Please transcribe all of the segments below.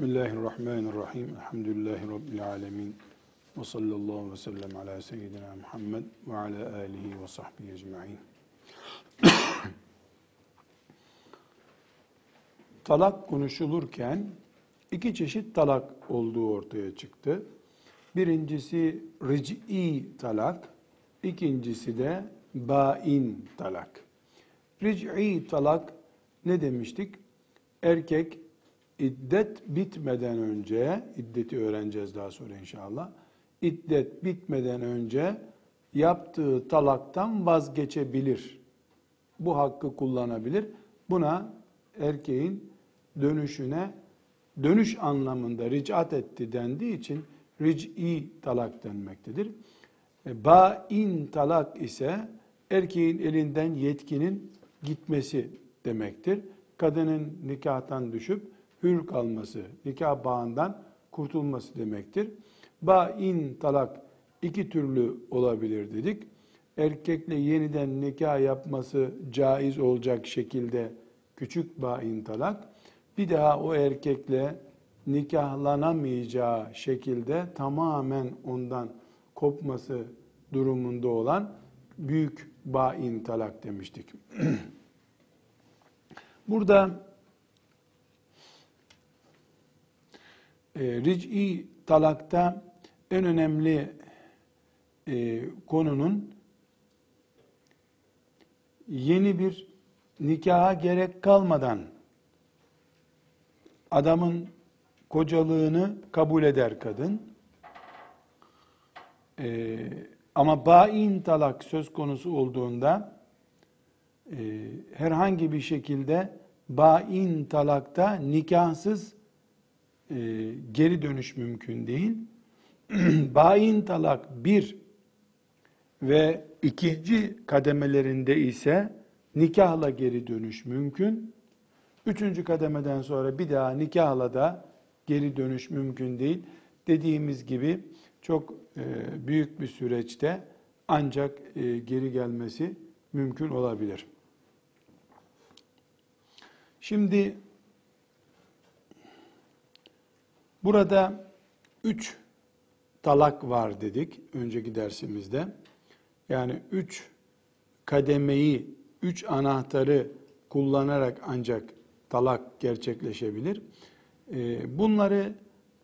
Bismillahirrahmanirrahim. Elhamdülillahi Rabbil alemin. Ve sallallahu ve sellem ala seyyidina Muhammed ve ala alihi ve sahbihi ecma'in. talak konuşulurken iki çeşit talak olduğu ortaya çıktı. Birincisi ric'i talak, ikincisi de bain talak. Ric'i talak ne demiştik? Erkek iddet bitmeden önce, iddeti öğreneceğiz daha sonra inşallah. İddet bitmeden önce yaptığı talaktan vazgeçebilir. Bu hakkı kullanabilir. Buna erkeğin dönüşüne dönüş anlamında ricat etti dendiği için ric'i talak denmektedir. E, Ba'in talak ise erkeğin elinden yetkinin gitmesi demektir. Kadının nikahtan düşüp hür kalması, nikah bağından kurtulması demektir. Ba'in talak iki türlü olabilir dedik. Erkekle yeniden nikah yapması caiz olacak şekilde küçük ba'in talak. Bir daha o erkekle nikahlanamayacağı şekilde tamamen ondan kopması durumunda olan büyük ba'in talak demiştik. Burada e, ric'i talakta en önemli e, konunun yeni bir nikaha gerek kalmadan adamın kocalığını kabul eder kadın. E, ama bain talak söz konusu olduğunda e, herhangi bir şekilde bain talakta nikahsız e, geri dönüş mümkün değil. bain talak bir ve ikinci kademelerinde ise nikahla geri dönüş mümkün. Üçüncü kademeden sonra bir daha nikahla da geri dönüş mümkün değil. Dediğimiz gibi çok e, büyük bir süreçte ancak e, geri gelmesi mümkün olabilir. Şimdi burada üç talak var dedik önceki dersimizde. Yani üç kademeyi, üç anahtarı kullanarak ancak talak gerçekleşebilir. Ee, bunları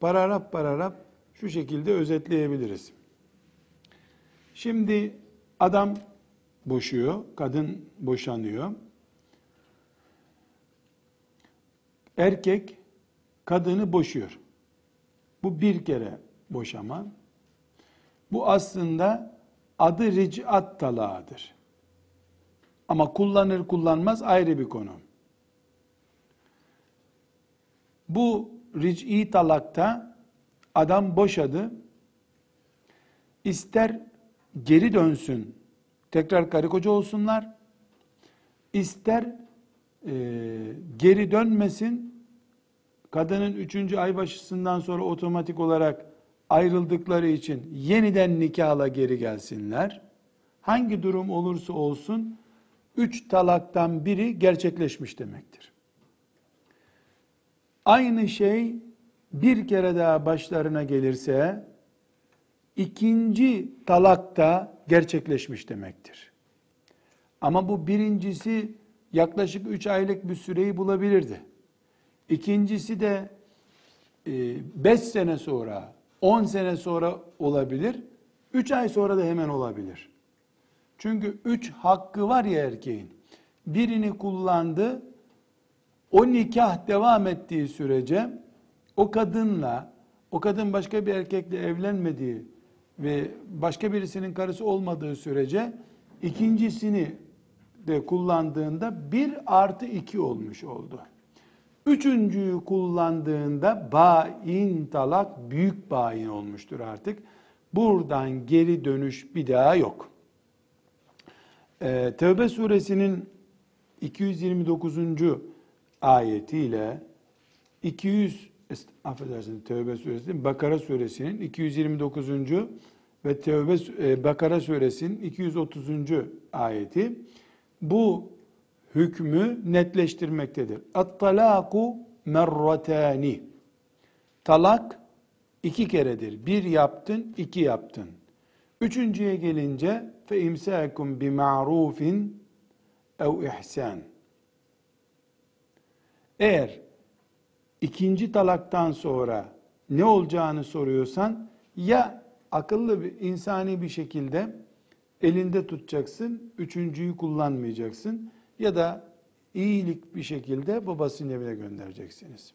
paragraf paragraf şu şekilde özetleyebiliriz. Şimdi adam boşuyor, kadın boşanıyor. Erkek kadını boşuyor. Bu bir kere boşama. Bu aslında adı ric'at talağıdır. Ama kullanır kullanmaz ayrı bir konu. Bu ric'i talakta adam boşadı. İster geri dönsün, tekrar karı koca olsunlar. İster e, geri dönmesin. Kadının üçüncü ay başısından sonra otomatik olarak ayrıldıkları için yeniden nikahla geri gelsinler. Hangi durum olursa olsun üç talaktan biri gerçekleşmiş demektir. Aynı şey bir kere daha başlarına gelirse ikinci talak da gerçekleşmiş demektir. Ama bu birincisi yaklaşık üç aylık bir süreyi bulabilirdi. İkincisi de e, beş sene sonra, on sene sonra olabilir. Üç ay sonra da hemen olabilir. Çünkü üç hakkı var ya erkeğin. Birini kullandı, o nikah devam ettiği sürece o kadınla, o kadın başka bir erkekle evlenmediği ve başka birisinin karısı olmadığı sürece ikincisini de kullandığında bir artı iki olmuş oldu. Üçüncüyü kullandığında bain talak büyük bain olmuştur artık. Buradan geri dönüş bir daha yok. Ee, Tevbe suresinin 229 ayetiyle 200 affedersiniz Tevbe suresi Bakara suresinin 229. ve Tevbe e, Bakara suresinin 230. ayeti bu hükmü netleştirmektedir. At-talaku merratani. talak iki keredir. Bir yaptın, iki yaptın. Üçüncüye gelince fe imsakum bi ma'rufin ev ihsan. Eğer ikinci talaktan sonra ne olacağını soruyorsan ya akıllı bir insani bir şekilde elinde tutacaksın, üçüncüyü kullanmayacaksın ya da iyilik bir şekilde babasının evine göndereceksiniz.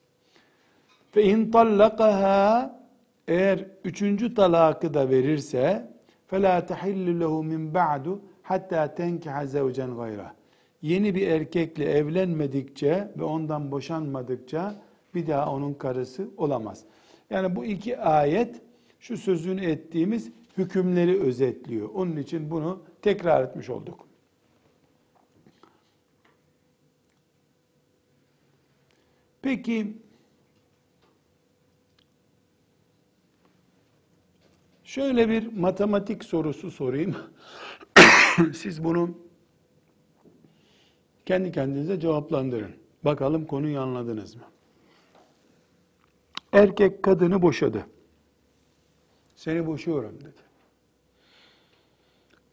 Fe in tallaqaha eğer üçüncü talakı da verirse فَلَا تَحِلُّ لَهُ مِنْ بَعْدُ hatta tenkiha zevcen gayra. Yeni bir erkekle evlenmedikçe ve ondan boşanmadıkça bir daha onun karısı olamaz. Yani bu iki ayet şu sözünü ettiğimiz hükümleri özetliyor. Onun için bunu tekrar etmiş olduk. Peki şöyle bir matematik sorusu sorayım. Siz bunu kendi kendinize cevaplandırın. Bakalım konuyu anladınız mı? Erkek kadını boşadı. Seni boşuyorum dedi.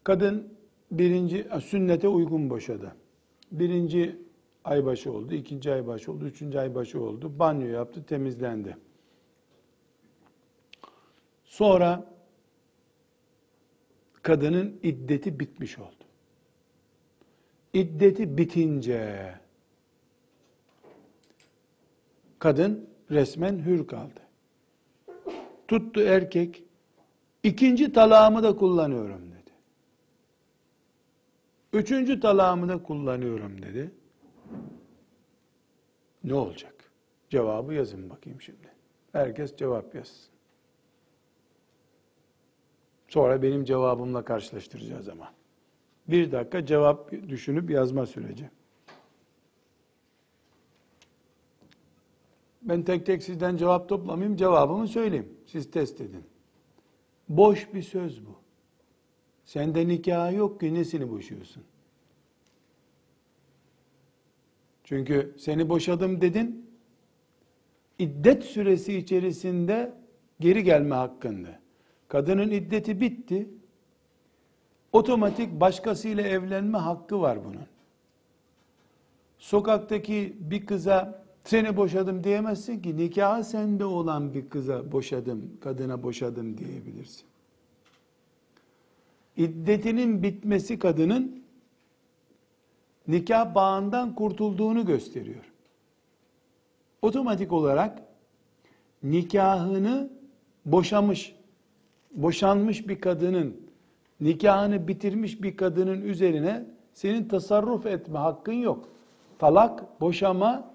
Kadın birinci sünnete uygun boşadı. Birinci aybaşı oldu, ikinci aybaşı oldu, üçüncü aybaşı oldu. Banyo yaptı, temizlendi. Sonra kadının iddeti bitmiş oldu. İddeti bitince kadın resmen hür kaldı. Tuttu erkek, ikinci talağımı da kullanıyorum dedi. Üçüncü talağımı da kullanıyorum dedi. Ne olacak? Cevabı yazın bakayım şimdi. Herkes cevap yazsın. Sonra benim cevabımla karşılaştıracağız ama. Bir dakika cevap düşünüp yazma süreci. Ben tek tek sizden cevap toplamayayım, cevabımı söyleyeyim. Siz test edin. Boş bir söz bu. Sende nikah yok ki nesini boşuyorsun? Çünkü seni boşadım dedin, iddet süresi içerisinde geri gelme hakkında. Kadının iddeti bitti, otomatik başkasıyla evlenme hakkı var bunun. Sokaktaki bir kıza seni boşadım diyemezsin ki nikahı sende olan bir kıza boşadım, kadına boşadım diyebilirsin. İddetinin bitmesi kadının nikah bağından kurtulduğunu gösteriyor. Otomatik olarak nikahını boşamış, boşanmış bir kadının, nikahını bitirmiş bir kadının üzerine senin tasarruf etme hakkın yok. Talak, boşama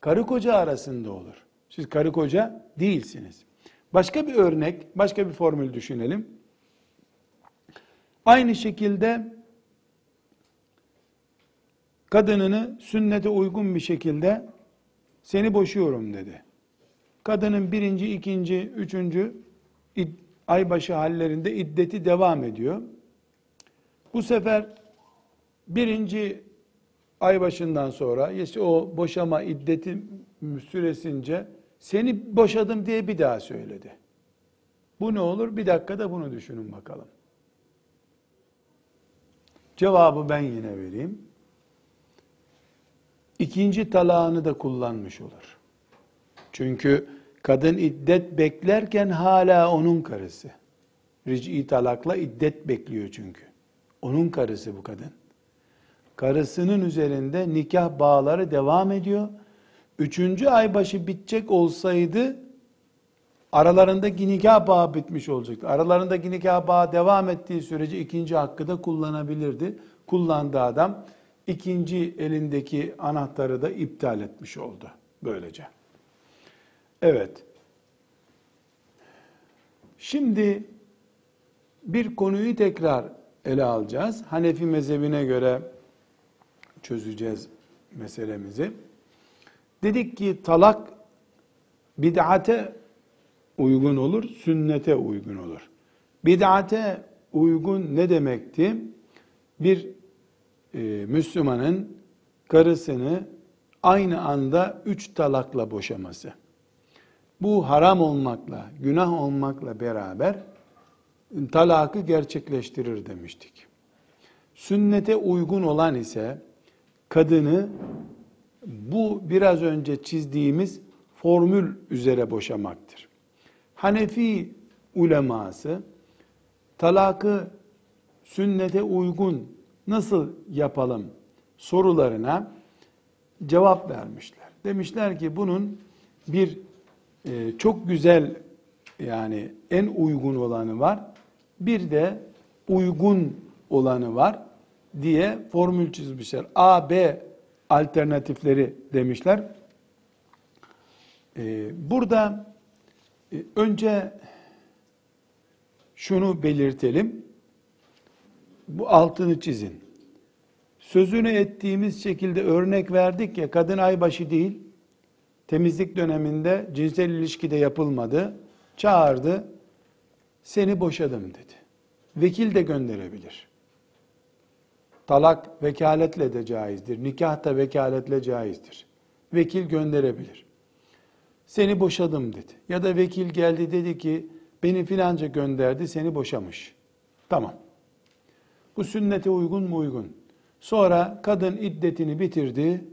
karı koca arasında olur. Siz karı koca değilsiniz. Başka bir örnek, başka bir formül düşünelim. Aynı şekilde kadınını sünnete uygun bir şekilde seni boşuyorum dedi. Kadının birinci, ikinci, üçüncü aybaşı hallerinde iddeti devam ediyor. Bu sefer birinci ay başından sonra işte o boşama iddeti süresince seni boşadım diye bir daha söyledi. Bu ne olur? Bir dakikada bunu düşünün bakalım. Cevabı ben yine vereyim. İkinci talağını da kullanmış olur. Çünkü kadın iddet beklerken hala onun karısı. Ric'i talakla iddet bekliyor çünkü. Onun karısı bu kadın karısının üzerinde nikah bağları devam ediyor. Üçüncü ay başı bitecek olsaydı aralarındaki nikah bağı bitmiş olacaktı. Aralarındaki nikah bağı devam ettiği sürece ikinci hakkı da kullanabilirdi. Kullandığı adam ikinci elindeki anahtarı da iptal etmiş oldu böylece. Evet. Şimdi bir konuyu tekrar ele alacağız. Hanefi mezhebine göre çözeceğiz meselemizi. Dedik ki talak bid'ate uygun olur, sünnete uygun olur. Bid'ate uygun ne demekti? Bir e, Müslümanın karısını aynı anda üç talakla boşaması. Bu haram olmakla, günah olmakla beraber talakı gerçekleştirir demiştik. Sünnete uygun olan ise kadını bu biraz önce çizdiğimiz formül üzere boşamaktır. Hanefi uleması talakı sünnete uygun nasıl yapalım sorularına cevap vermişler. Demişler ki bunun bir e, çok güzel yani en uygun olanı var. Bir de uygun olanı var diye formül çizmişler. A, B alternatifleri demişler. Ee, burada e, önce şunu belirtelim. Bu altını çizin. Sözünü ettiğimiz şekilde örnek verdik ya kadın aybaşı değil. Temizlik döneminde cinsel ilişkide yapılmadı. Çağırdı. Seni boşadım dedi. Vekil de gönderebilir. Talak vekaletle de caizdir. Nikah da vekaletle caizdir. Vekil gönderebilir. Seni boşadım dedi. Ya da vekil geldi dedi ki beni filanca gönderdi seni boşamış. Tamam. Bu sünnete uygun mu uygun? Sonra kadın iddetini bitirdi.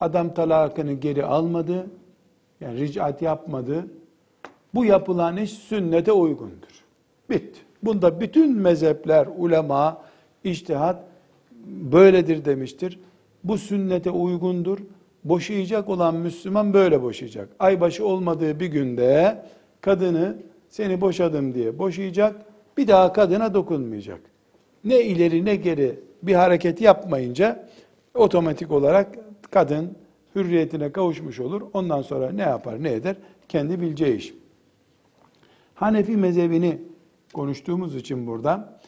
Adam talakını geri almadı. Yani ricat yapmadı. Bu yapılan iş sünnete uygundur. Bitti. Bunda bütün mezhepler, ulema, iştihat böyledir demiştir. Bu sünnete uygundur. Boşayacak olan Müslüman böyle boşayacak. Aybaşı olmadığı bir günde kadını seni boşadım diye boşayacak. Bir daha kadına dokunmayacak. Ne ileri ne geri bir hareket yapmayınca otomatik olarak kadın hürriyetine kavuşmuş olur. Ondan sonra ne yapar ne eder kendi bileceği iş. Hanefi mezhebini konuştuğumuz için burada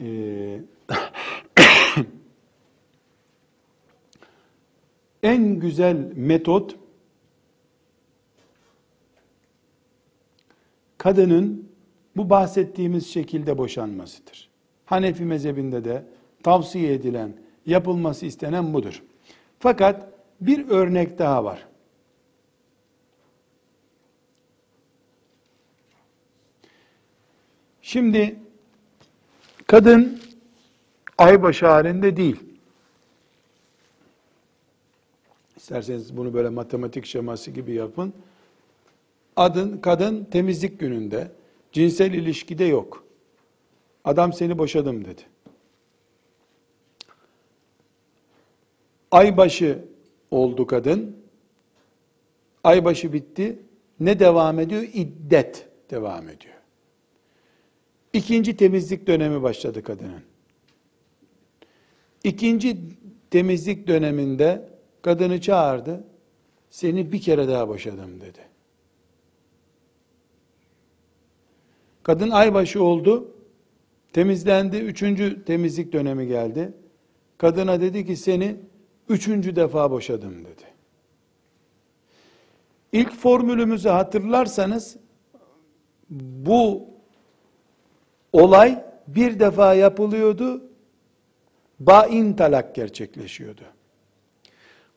e, en güzel metot kadının bu bahsettiğimiz şekilde boşanmasıdır. Hanefi mezhebinde de tavsiye edilen, yapılması istenen budur. Fakat bir örnek daha var. Şimdi kadın aybaşı halinde değil. İsterseniz bunu böyle matematik şeması gibi yapın. Adın kadın temizlik gününde cinsel ilişkide yok. Adam seni boşadım dedi. Aybaşı oldu kadın. Aybaşı bitti. Ne devam ediyor? İddet devam ediyor. İkinci temizlik dönemi başladı kadının. İkinci temizlik döneminde kadını çağırdı. Seni bir kere daha boşadım dedi. Kadın aybaşı oldu. Temizlendi. Üçüncü temizlik dönemi geldi. Kadına dedi ki seni üçüncü defa boşadım dedi. İlk formülümüzü hatırlarsanız bu olay bir defa yapılıyordu. Bain talak gerçekleşiyordu.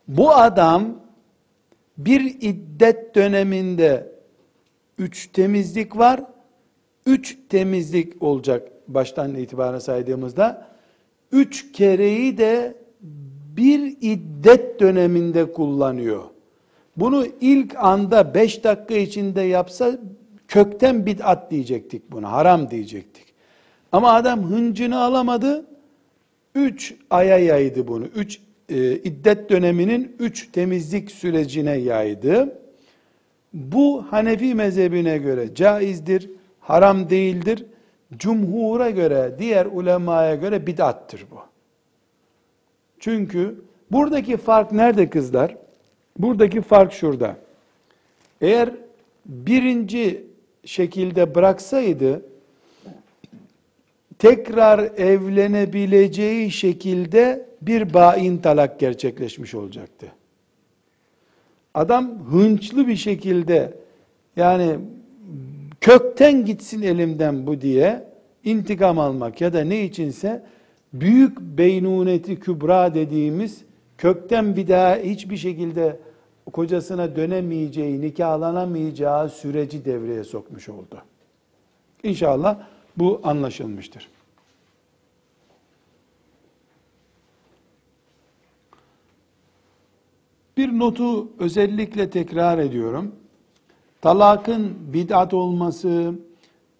Bu adam bir iddet döneminde üç temizlik var. Üç temizlik olacak baştan itibaren saydığımızda. Üç kereyi de bir iddet döneminde kullanıyor. Bunu ilk anda beş dakika içinde yapsa kökten bid'at diyecektik buna, haram diyecektik. Ama adam hıncını alamadı, üç aya yaydı bunu. Üç e, iddet döneminin üç temizlik sürecine yaydı. Bu Hanefi mezhebine göre caizdir, haram değildir. Cumhura göre, diğer ulemaya göre bid'attır bu. Çünkü buradaki fark nerede kızlar? Buradaki fark şurada. Eğer birinci şekilde bıraksaydı, tekrar evlenebileceği şekilde bir bain talak gerçekleşmiş olacaktı. Adam hınçlı bir şekilde yani kökten gitsin elimden bu diye intikam almak ya da ne içinse büyük beynuneti kübra dediğimiz kökten bir daha hiçbir şekilde kocasına dönemeyeceği, nikahlanamayacağı süreci devreye sokmuş oldu. İnşallah bu anlaşılmıştır. Bir notu özellikle tekrar ediyorum. Talakın bid'at olması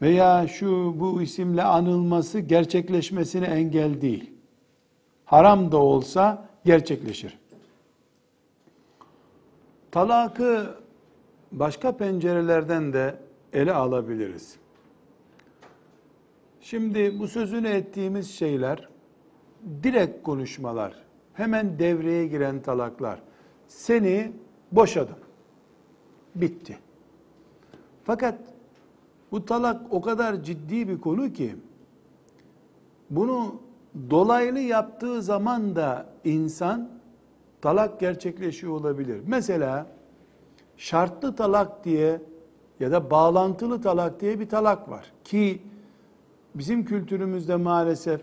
veya şu bu isimle anılması gerçekleşmesine engel değil. Haram da olsa gerçekleşir. Talakı başka pencerelerden de ele alabiliriz. Şimdi bu sözünü ettiğimiz şeyler direkt konuşmalar, hemen devreye giren talaklar. Seni boşadım. Bitti. Fakat bu talak o kadar ciddi bir konu ki bunu dolaylı yaptığı zaman da insan talak gerçekleşiyor olabilir. Mesela şartlı talak diye ya da bağlantılı talak diye bir talak var ki bizim kültürümüzde maalesef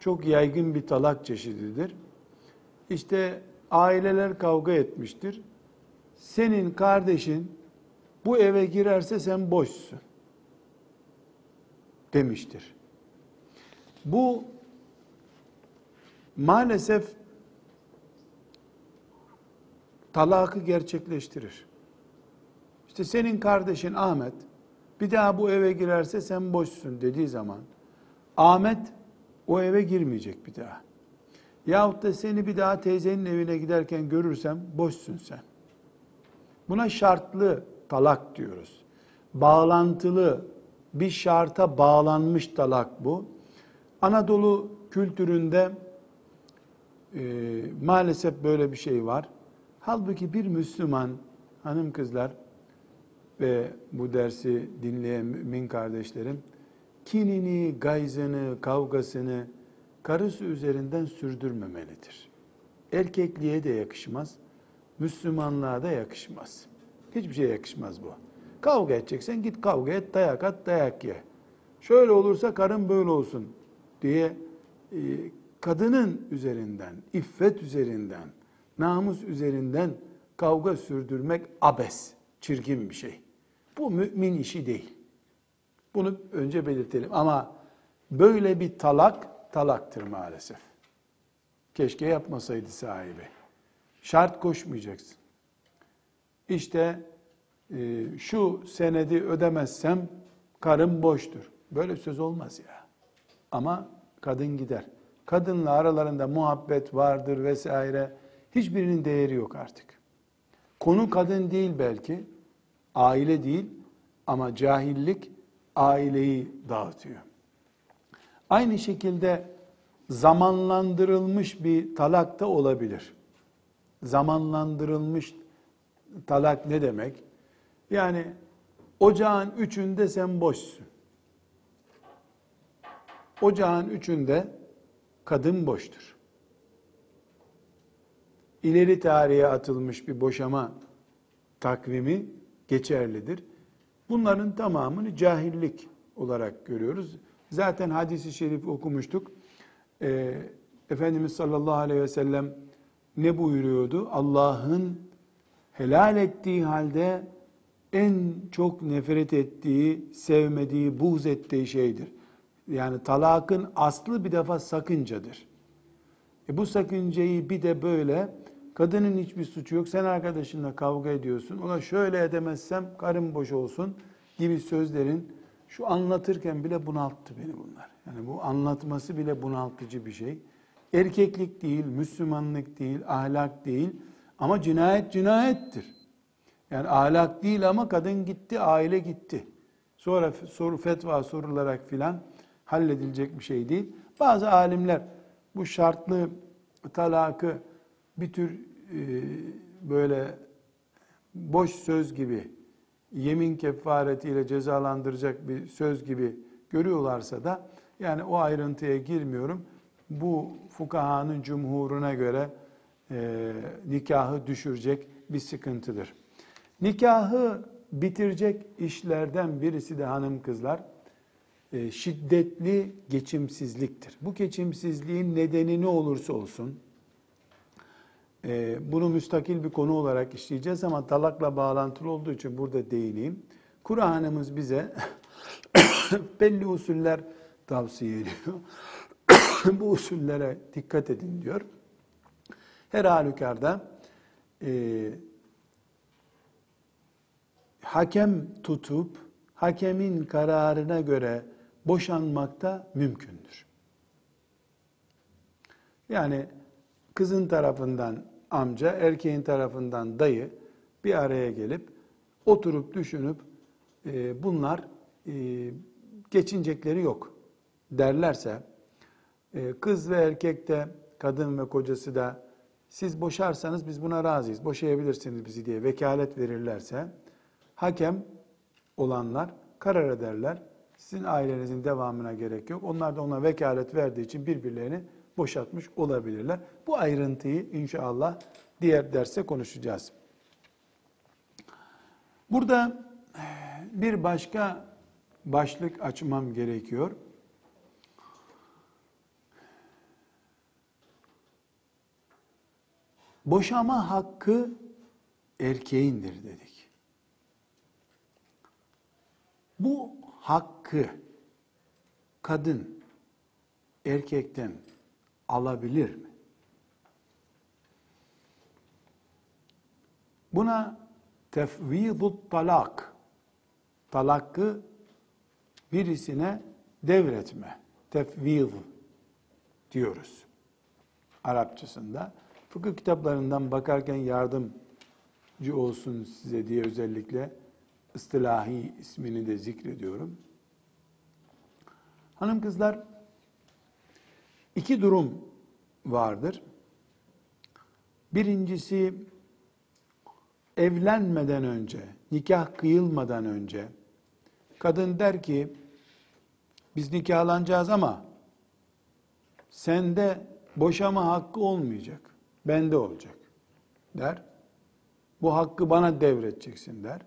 çok yaygın bir talak çeşididir. İşte aileler kavga etmiştir. Senin kardeşin bu eve girerse sen boşsun demiştir. Bu maalesef talakı gerçekleştirir. İşte senin kardeşin Ahmet bir daha bu eve girerse sen boşsun dediği zaman Ahmet o eve girmeyecek bir daha. Yahut da seni bir daha teyzenin evine giderken görürsem boşsun sen. Buna şartlı talak diyoruz. Bağlantılı bir şarta bağlanmış talak bu. Anadolu kültüründe e, maalesef böyle bir şey var. Halbuki bir Müslüman hanım kızlar ve bu dersi dinleyen mümin kardeşlerim kinini, gayzını, kavgasını karısı üzerinden sürdürmemelidir. Erkekliğe de yakışmaz, Müslümanlığa da yakışmaz. Hiçbir şey yakışmaz bu. Kavga edeceksen git kavga et, dayak at, dayak ye. Şöyle olursa karın böyle olsun diye e, kadının üzerinden, iffet üzerinden, namus üzerinden kavga sürdürmek abes, çirkin bir şey. Bu mümin işi değil. Bunu önce belirtelim ama böyle bir talak talaktır maalesef. Keşke yapmasaydı sahibi. Şart koşmayacaksın. İşte e, şu senedi ödemezsem karım boştur. Böyle söz olmaz ya. Ama kadın gider. Kadınla aralarında muhabbet vardır vesaire. Hiçbirinin değeri yok artık. Konu kadın değil belki, aile değil ama cahillik aileyi dağıtıyor. Aynı şekilde zamanlandırılmış bir talak da olabilir. Zamanlandırılmış talak ne demek? Yani ocağın üçünde sen boşsun. Ocağın üçünde kadın boştur. İleri tarihe atılmış bir boşama takvimi geçerlidir. Bunların tamamını cahillik olarak görüyoruz. Zaten hadisi şerif okumuştuk. Ee, Efendimiz sallallahu aleyhi ve sellem ne buyuruyordu? Allah'ın helal ettiği halde en çok nefret ettiği, sevmediği, buğz ettiği şeydir. Yani talakın aslı bir defa sakıncadır. E bu sakıncayı bir de böyle kadının hiçbir suçu yok. Sen arkadaşınla kavga ediyorsun. Ona şöyle edemezsem karım boş olsun gibi sözlerin şu anlatırken bile bunalttı beni bunlar. Yani bu anlatması bile bunaltıcı bir şey. Erkeklik değil, Müslümanlık değil, ahlak değil ama cinayet cinayettir. Yani ahlak değil ama kadın gitti, aile gitti. Sonra soru fetva sorularak filan halledilecek bir şey değil. Bazı alimler bu şartlı talakı bir tür e, böyle boş söz gibi yemin kefaretiyle cezalandıracak bir söz gibi görüyorlarsa da yani o ayrıntıya girmiyorum. Bu fukahanın cumhuruna göre e, nikahı düşürecek bir sıkıntıdır. Nikahı bitirecek işlerden birisi de hanım kızlar e, şiddetli geçimsizliktir. Bu geçimsizliğin nedeni ne olursa olsun Ee, bunu müstakil bir konu olarak işleyeceğiz ama talakla bağlantılı olduğu için burada değineyim. Kur'an'ımız bize belli usuller tavsiye ediyor. Bu usullere dikkat edin diyor. Her halükarda e, hakem tutup hakemin kararına göre boşanmak da mümkündür. Yani kızın tarafından amca, erkeğin tarafından dayı bir araya gelip oturup düşünüp e, bunlar e, geçinecekleri yok derlerse e, kız ve erkek de kadın ve kocası da siz boşarsanız biz buna razıyız, boşayabilirsiniz bizi diye vekalet verirlerse hakem olanlar karar ederler. Sizin ailenizin devamına gerek yok. Onlar da ona vekalet verdiği için birbirlerini boşaltmış olabilirler. Bu ayrıntıyı inşallah diğer derste konuşacağız. Burada bir başka başlık açmam gerekiyor. Boşama hakkı erkeğindir dedik. Bu hakkı kadın erkekten alabilir mi? Buna tefvidut talak, talakı birisine devretme, tefvid diyoruz Arapçasında. Fıkıh kitaplarından bakarken yardımcı olsun size diye özellikle ıstılahi ismini de zikrediyorum. Hanım kızlar iki durum vardır. Birincisi evlenmeden önce, nikah kıyılmadan önce kadın der ki biz nikahlanacağız ama sende boşama hakkı olmayacak. Bende olacak der. Bu hakkı bana devredeceksin der.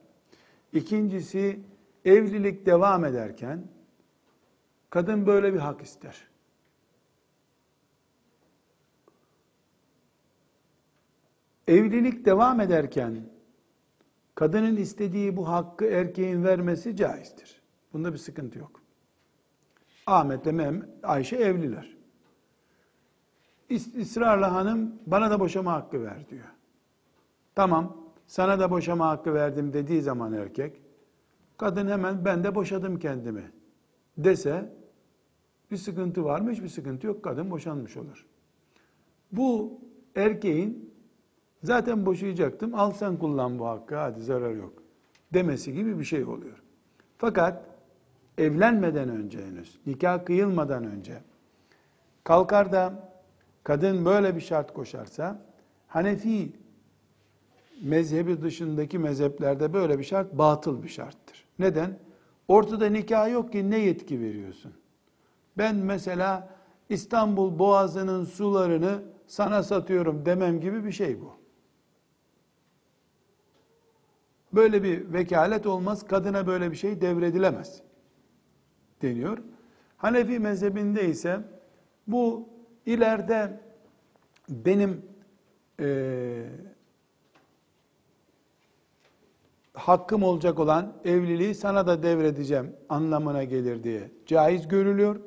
İkincisi evlilik devam ederken kadın böyle bir hak ister. Evlilik devam ederken kadının istediği bu hakkı erkeğin vermesi caizdir. Bunda bir sıkıntı yok. Ahmet ile Ayşe evliler. İsrarla hanım bana da boşama hakkı ver diyor. Tamam sana da boşama hakkı verdim dediği zaman erkek kadın hemen ben de boşadım kendimi dese bir sıkıntı var mı? Hiçbir sıkıntı yok. Kadın boşanmış olur. Bu erkeğin zaten boşayacaktım al sen kullan bu hakkı hadi zarar yok demesi gibi bir şey oluyor. Fakat evlenmeden önce henüz nikah kıyılmadan önce kalkar da kadın böyle bir şart koşarsa Hanefi mezhebi dışındaki mezheplerde böyle bir şart batıl bir şarttır. Neden? Ortada nikah yok ki ne yetki veriyorsun? Ben mesela İstanbul Boğazı'nın sularını sana satıyorum demem gibi bir şey bu. Böyle bir vekalet olmaz. Kadına böyle bir şey devredilemez. Deniyor. Hanefi mezhebinde ise bu ileride benim e, hakkım olacak olan evliliği sana da devredeceğim anlamına gelir diye caiz görülüyor.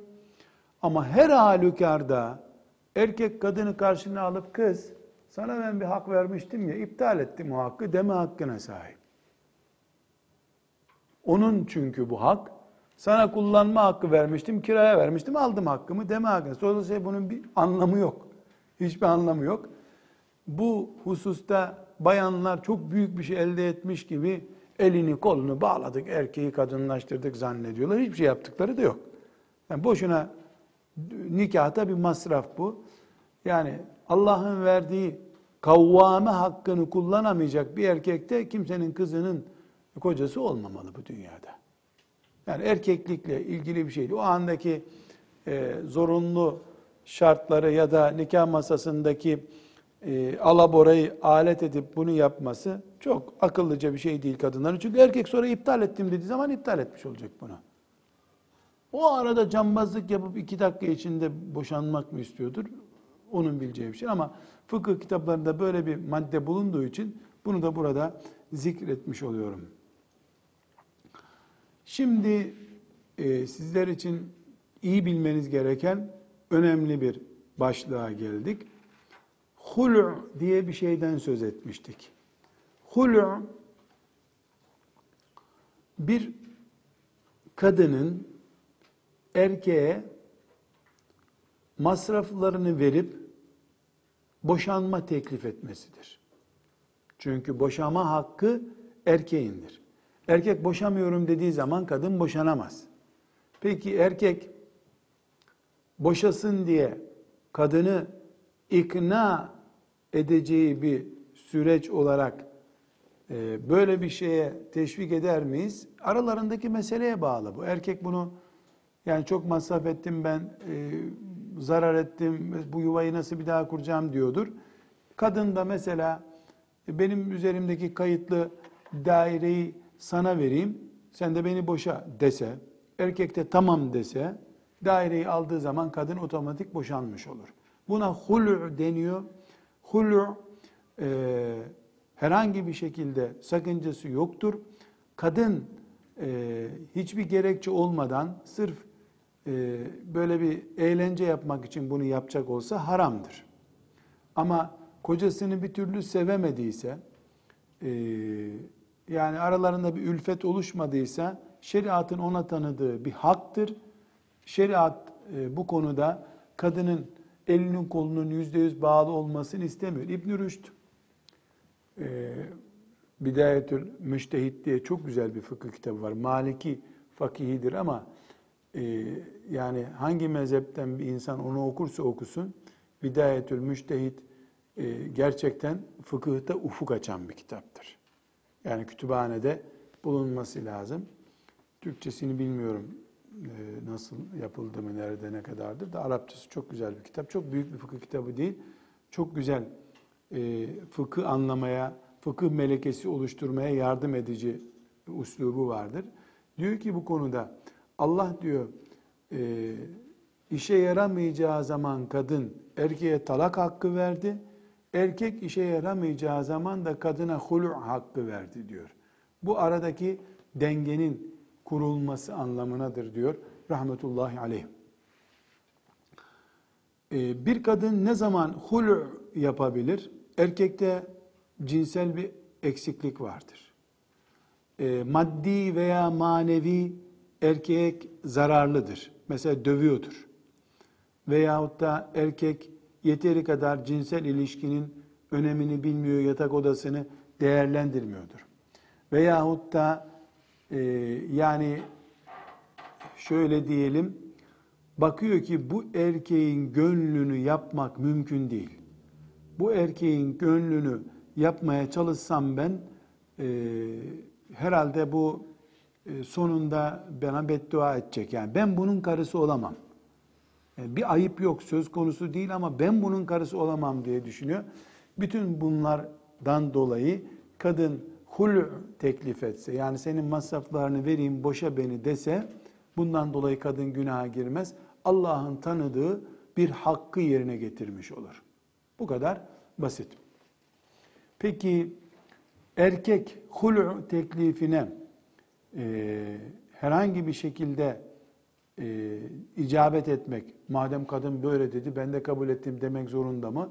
Ama her halükarda erkek kadını karşına alıp kız sana ben bir hak vermiştim ya iptal ettim o hakkı deme hakkına sahip. Onun çünkü bu hak sana kullanma hakkı vermiştim, kiraya vermiştim, aldım hakkımı deme hakkı. Dolayısıyla bunun bir anlamı yok. Hiçbir anlamı yok. Bu hususta bayanlar çok büyük bir şey elde etmiş gibi elini kolunu bağladık, erkeği kadınlaştırdık zannediyorlar. Hiçbir şey yaptıkları da yok. Yani boşuna nikahta bir masraf bu. Yani Allah'ın verdiği kavvame hakkını kullanamayacak bir erkekte kimsenin kızının kocası olmamalı bu dünyada. Yani erkeklikle ilgili bir şeydi. O andaki e, zorunlu şartları ya da nikah masasındaki e, alaborayı alet edip bunu yapması çok akıllıca bir şey değil kadınların. Çünkü erkek sonra iptal ettim dediği zaman iptal etmiş olacak bunu. O arada cambazlık yapıp iki dakika içinde boşanmak mı istiyordur? onun bileceği bir şey ama fıkıh kitaplarında böyle bir madde bulunduğu için bunu da burada zikretmiş oluyorum. Şimdi e, sizler için iyi bilmeniz gereken önemli bir başlığa geldik. Hulu diye bir şeyden söz etmiştik. Hulu bir kadının erkeğe masraflarını verip boşanma teklif etmesidir. Çünkü boşama hakkı erkeğindir. Erkek boşamıyorum dediği zaman kadın boşanamaz. Peki erkek boşasın diye kadını ikna edeceği bir süreç olarak e, böyle bir şeye teşvik eder miyiz? Aralarındaki meseleye bağlı bu. Erkek bunu yani çok masraf ettim ben, e, zarar ettim, bu yuvayı nasıl bir daha kuracağım diyordur. Kadın da mesela e, benim üzerimdeki kayıtlı daireyi sana vereyim, sen de beni boşa dese, erkek de tamam dese, daireyi aldığı zaman kadın otomatik boşanmış olur. Buna hulü deniyor. Hulü e, herhangi bir şekilde sakıncası yoktur. Kadın e, hiçbir gerekçe olmadan sırf e, böyle bir eğlence yapmak için bunu yapacak olsa haramdır. Ama kocasını bir türlü sevemediyse, e, yani aralarında bir ülfet oluşmadıysa, şeriatın ona tanıdığı bir haktır. Şeriat e, bu konuda kadının elinin kolunun yüzde yüz bağlı olmasını istemiyor. İbn Rüşd e, Bidayetül Müştehit diye çok güzel bir fıkıh kitabı var. Maliki fakihidir ama e, yani hangi mezhepten bir insan onu okursa okusun Bidayetül Müştehit e, gerçekten fıkıhta ufuk açan bir kitaptır. Yani kütüphanede bulunması lazım. Türkçesini bilmiyorum e, nasıl yapıldı mı, nerede, ne kadardır da Arapçası çok güzel bir kitap. Çok büyük bir fıkıh kitabı değil. Çok güzel e, fıkıh anlamaya, fıkıh melekesi oluşturmaya yardım edici uslubu vardır. Diyor ki bu konuda Allah diyor e, işe yaramayacağı zaman kadın erkeğe talak hakkı verdi. Erkek işe yaramayacağı zaman da kadına hulu hakkı verdi diyor. Bu aradaki dengenin kurulması anlamınadır diyor rahmetullahi aleyh. Ee, bir kadın ne zaman hulu yapabilir? Erkekte cinsel bir eksiklik vardır. Ee, maddi veya manevi erkek zararlıdır. Mesela dövüyordur. Veyahut da erkek yeteri kadar cinsel ilişkinin önemini bilmiyor, yatak odasını değerlendirmiyordur. Veyahut da e, yani şöyle diyelim, bakıyor ki bu erkeğin gönlünü yapmak mümkün değil. Bu erkeğin gönlünü yapmaya çalışsam ben e, herhalde bu e, sonunda bana beddua edecek. Yani ben bunun karısı olamam. Yani bir ayıp yok söz konusu değil ama ben bunun karısı olamam diye düşünüyor. Bütün bunlardan dolayı kadın hul teklif etse yani senin masraflarını vereyim boşa beni dese bundan dolayı kadın günaha girmez. Allah'ın tanıdığı bir hakkı yerine getirmiş olur. Bu kadar basit. Peki erkek hulu teklifine e, herhangi bir şekilde e, icabet etmek, madem kadın böyle dedi ben de kabul ettim demek zorunda mı?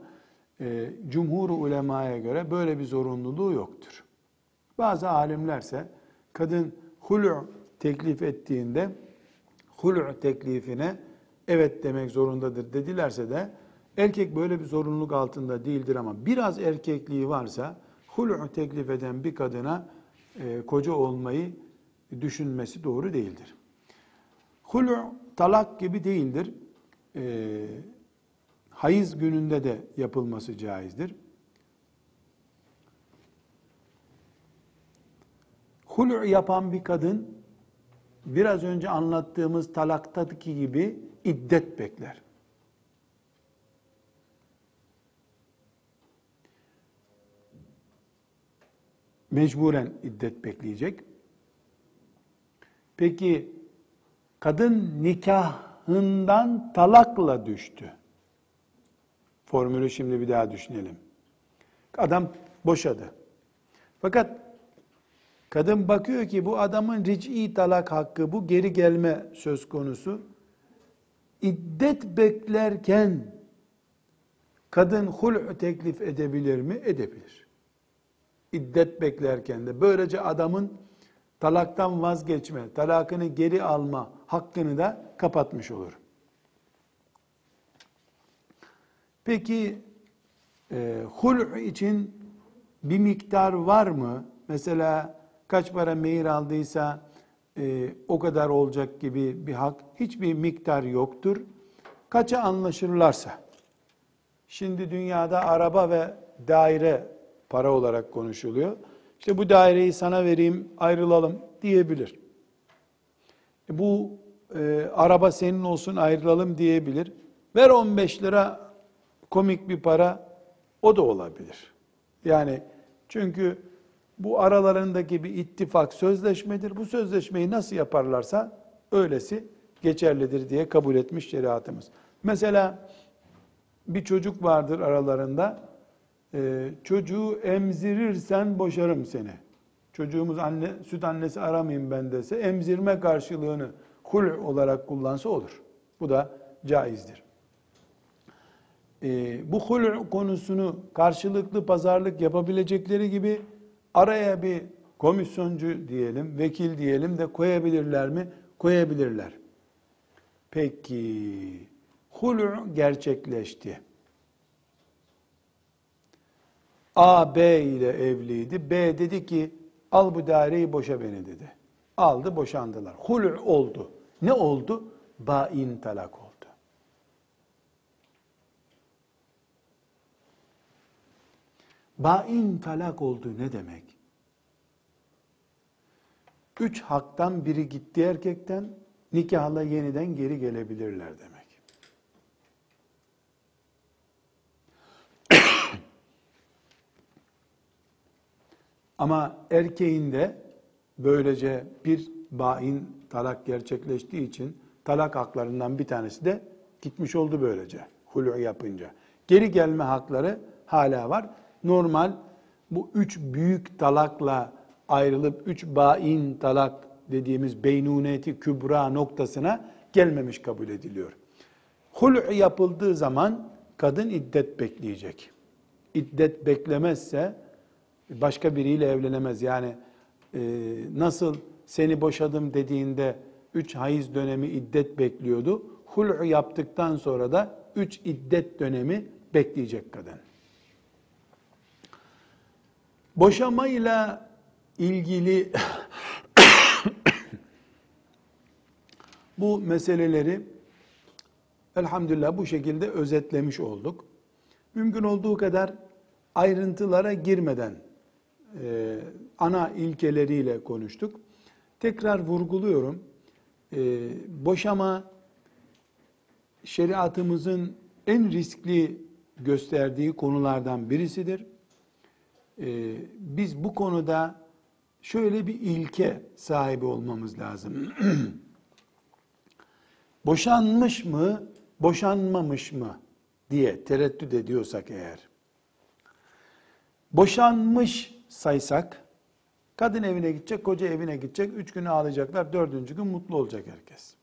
E, Cumhur ulemaya göre böyle bir zorunluluğu yoktur. Bazı alimlerse kadın hulu teklif ettiğinde hulu teklifine evet demek zorundadır dedilerse de erkek böyle bir zorunluluk altında değildir ama biraz erkekliği varsa hulu teklif eden bir kadına e, koca olmayı düşünmesi doğru değildir. Hulu talak gibi değildir. E, hayız gününde de yapılması caizdir. Hulu yapan bir kadın biraz önce anlattığımız talaktaki gibi iddet bekler. Mecburen iddet bekleyecek. Peki kadın nikahından talakla düştü. Formülü şimdi bir daha düşünelim. Adam boşadı. Fakat kadın bakıyor ki bu adamın ric'i talak hakkı, bu geri gelme söz konusu. İddet beklerken kadın hul teklif edebilir mi? Edebilir. İddet beklerken de böylece adamın talaktan vazgeçme, talakını geri alma hakkını da kapatmış olur. Peki e, hul için bir miktar var mı? Mesela kaç para mehir aldıysa e, o kadar olacak gibi bir hak. Hiçbir miktar yoktur. Kaça anlaşırlarsa. Şimdi dünyada araba ve daire para olarak konuşuluyor. İşte bu daireyi sana vereyim, ayrılalım diyebilir. E bu e, araba senin olsun, ayrılalım diyebilir. Ver 15 lira komik bir para, o da olabilir. Yani çünkü bu aralarındaki bir ittifak sözleşmedir. Bu sözleşmeyi nasıl yaparlarsa öylesi geçerlidir diye kabul etmiş şeriatımız. Mesela bir çocuk vardır aralarında. Ee, çocuğu emzirirsen boşarım seni. Çocuğumuz anne süt annesi aramayayım ben dese emzirme karşılığını hul olarak kullansa olur. Bu da caizdir. Ee, bu hul konusunu karşılıklı pazarlık yapabilecekleri gibi araya bir komisyoncu diyelim, vekil diyelim de koyabilirler mi? Koyabilirler. Peki, hulu gerçekleşti. A, B ile evliydi. B dedi ki, al bu daireyi boşa beni dedi. Aldı, boşandılar. Hulu oldu. Ne oldu? Bain talak oldu. Bain talak oldu ne demek? Üç haktan biri gitti erkekten, nikahla yeniden geri gelebilirler demek. Ama erkeğin de böylece bir bain talak gerçekleştiği için talak haklarından bir tanesi de gitmiş oldu böylece. Hulu yapınca. Geri gelme hakları hala var. Normal bu üç büyük talakla ayrılıp üç bain talak dediğimiz beynuneti kübra noktasına gelmemiş kabul ediliyor. Hul yapıldığı zaman kadın iddet bekleyecek. İddet beklemezse başka biriyle evlenemez. Yani e, nasıl seni boşadım dediğinde üç hayız dönemi iddet bekliyordu. Hul yaptıktan sonra da üç iddet dönemi bekleyecek kadın. Boşamayla ilgili bu meseleleri elhamdülillah bu şekilde özetlemiş olduk. Mümkün olduğu kadar ayrıntılara girmeden e, ana ilkeleriyle konuştuk. Tekrar vurguluyorum. E, boşama şeriatımızın en riskli gösterdiği konulardan birisidir. E, biz bu konuda şöyle bir ilke sahibi olmamız lazım. Boşanmış mı, boşanmamış mı diye tereddüt ediyorsak eğer, boşanmış saysak, kadın evine gidecek, koca evine gidecek, üç gün ağlayacaklar, dördüncü gün mutlu olacak herkes.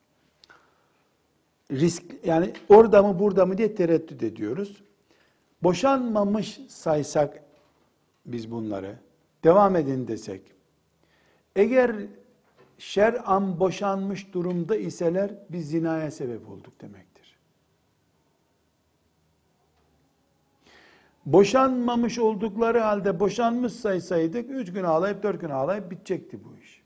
Risk, yani orada mı burada mı diye tereddüt ediyoruz. Boşanmamış saysak biz bunları, devam edin desek, eğer şer'an boşanmış durumda iseler biz zinaya sebep olduk demektir. Boşanmamış oldukları halde boşanmış saysaydık üç gün ağlayıp dört gün ağlayıp bitecekti bu iş.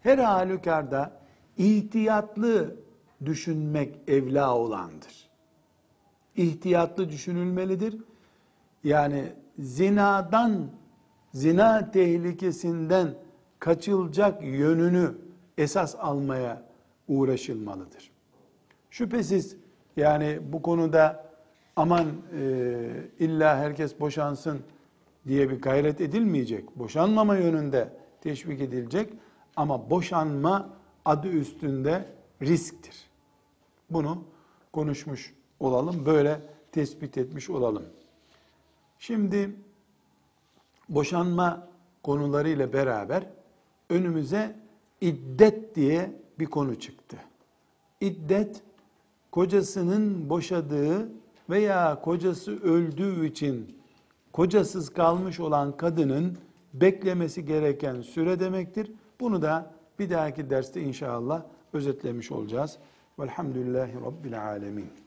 Her halükarda ihtiyatlı düşünmek evla olandır. İhtiyatlı düşünülmelidir. Yani zinadan, zina tehlikesinden kaçılacak yönünü esas almaya uğraşılmalıdır. Şüphesiz yani bu konuda aman e, illa herkes boşansın diye bir gayret edilmeyecek. Boşanmama yönünde teşvik edilecek ama boşanma adı üstünde risktir. Bunu konuşmuş olalım. Böyle tespit etmiş olalım. Şimdi boşanma konularıyla beraber önümüze iddet diye bir konu çıktı. İddet kocasının boşadığı veya kocası öldüğü için kocasız kalmış olan kadının beklemesi gereken süre demektir. Bunu da bir dahaki derste inşallah özetlemiş olacağız. Velhamdülillahi Rabbil Alemin.